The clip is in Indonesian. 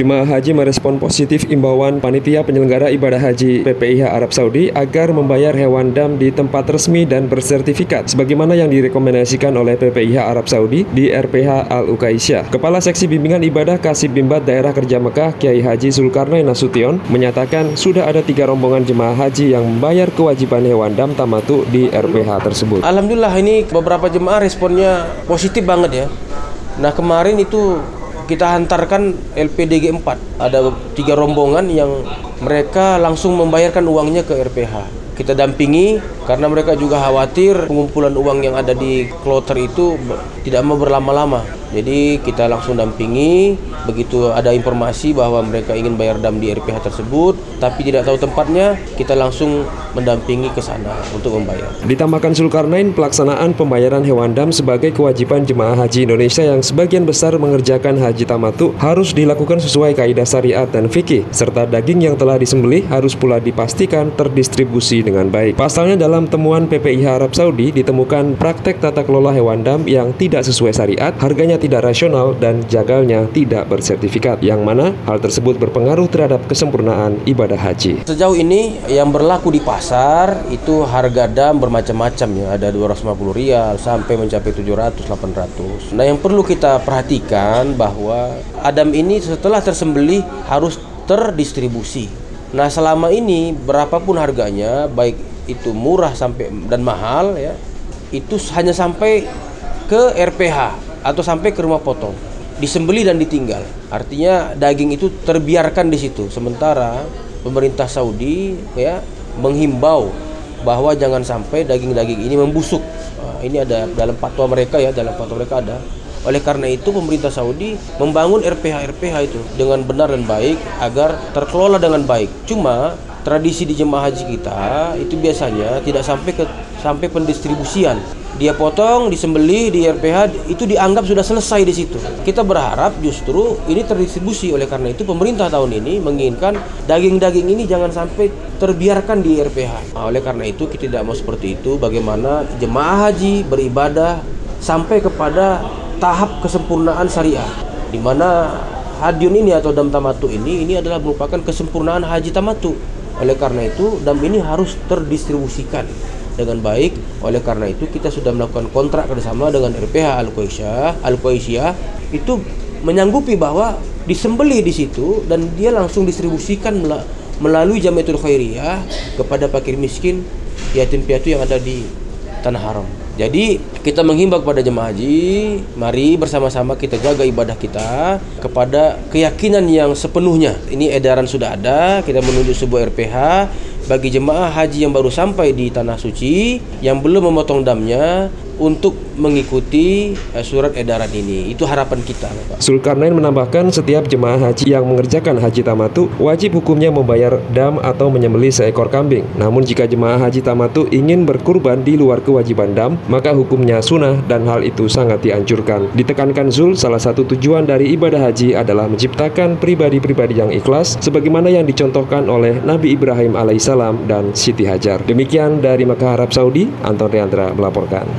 Jemaah haji merespon positif imbauan panitia penyelenggara ibadah haji PPIH Arab Saudi agar membayar hewan dam di tempat resmi dan bersertifikat sebagaimana yang direkomendasikan oleh PPIH Arab Saudi di RPH Al Ukaisyah. Kepala Seksi Bimbingan Ibadah Kasib Bimbat Daerah Kerja Mekah Kiai Haji Zulkarnain Nasution menyatakan sudah ada tiga rombongan jemaah haji yang membayar kewajiban hewan dam tamatu di RPH tersebut. Alhamdulillah ini beberapa jemaah responnya positif banget ya. Nah kemarin itu kita hantarkan LPDG 4. Ada tiga rombongan yang mereka langsung membayarkan uangnya ke RPH. Kita dampingi karena mereka juga khawatir pengumpulan uang yang ada di kloter itu tidak mau berlama-lama. Jadi kita langsung dampingi, begitu ada informasi bahwa mereka ingin bayar dam di RPH tersebut, tapi tidak tahu tempatnya, kita langsung mendampingi ke sana untuk membayar. Ditambahkan Zulkarnain, pelaksanaan pembayaran hewan dam sebagai kewajiban jemaah haji Indonesia yang sebagian besar mengerjakan haji tamatu harus dilakukan sesuai kaidah syariat dan fikih, serta daging yang telah disembelih harus pula dipastikan terdistribusi dengan baik. Pasalnya dalam temuan PPIH Arab Saudi ditemukan praktek tata kelola hewan dam yang tidak sesuai syariat, harganya tidak rasional dan jagalnya tidak bersertifikat, yang mana hal tersebut berpengaruh terhadap kesempurnaan ibadah haji. Sejauh ini yang berlaku di pasar itu harga dam bermacam-macam ya, ada 250 rial sampai mencapai 700 800. Nah, yang perlu kita perhatikan bahwa adam ini setelah tersembelih harus terdistribusi. Nah, selama ini berapapun harganya, baik itu murah sampai dan mahal ya, itu hanya sampai ke RPH atau sampai ke rumah potong disembeli dan ditinggal. Artinya daging itu terbiarkan di situ. Sementara pemerintah Saudi ya menghimbau bahwa jangan sampai daging-daging ini membusuk. Nah, ini ada dalam fatwa mereka ya dalam fatwa mereka ada. Oleh karena itu pemerintah Saudi membangun RPH RPH itu dengan benar dan baik agar terkelola dengan baik. Cuma tradisi di jemaah haji kita itu biasanya tidak sampai ke sampai pendistribusian dia potong, disembeli di RPH itu dianggap sudah selesai di situ. Kita berharap justru ini terdistribusi oleh karena itu pemerintah tahun ini menginginkan daging-daging ini jangan sampai terbiarkan di RPH. Nah, oleh karena itu kita tidak mau seperti itu. Bagaimana jemaah haji beribadah sampai kepada tahap kesempurnaan syariah, di mana hadiun ini atau dam tamatu ini ini adalah merupakan kesempurnaan haji tamatu. Oleh karena itu, dam ini harus terdistribusikan dengan baik. Oleh karena itu kita sudah melakukan kontrak kerjasama dengan RPH Al Qaisyah, Al itu menyanggupi bahwa disembeli di situ dan dia langsung distribusikan melalui Jamiatul Khairiyah kepada fakir miskin, yatim piatu yang ada di tanah haram. Jadi kita menghimbau kepada jemaah haji, mari bersama-sama kita jaga ibadah kita kepada keyakinan yang sepenuhnya. Ini edaran sudah ada, kita menuju sebuah RPH bagi jemaah haji yang baru sampai di tanah suci yang belum memotong damnya untuk mengikuti uh, surat edaran ini. Itu harapan kita, Bapak. Zulkarnain menambahkan setiap jemaah haji yang mengerjakan haji tamatu wajib hukumnya membayar dam atau menyembelih seekor kambing. Namun jika jemaah haji tamatu ingin berkurban di luar kewajiban dam, maka hukumnya sunnah dan hal itu sangat dianjurkan. Ditekankan Zul, salah satu tujuan dari ibadah haji adalah menciptakan pribadi-pribadi yang ikhlas sebagaimana yang dicontohkan oleh Nabi Ibrahim alaihissalam dan Siti Hajar. Demikian dari Mekah Arab Saudi, Anton Riandra melaporkan.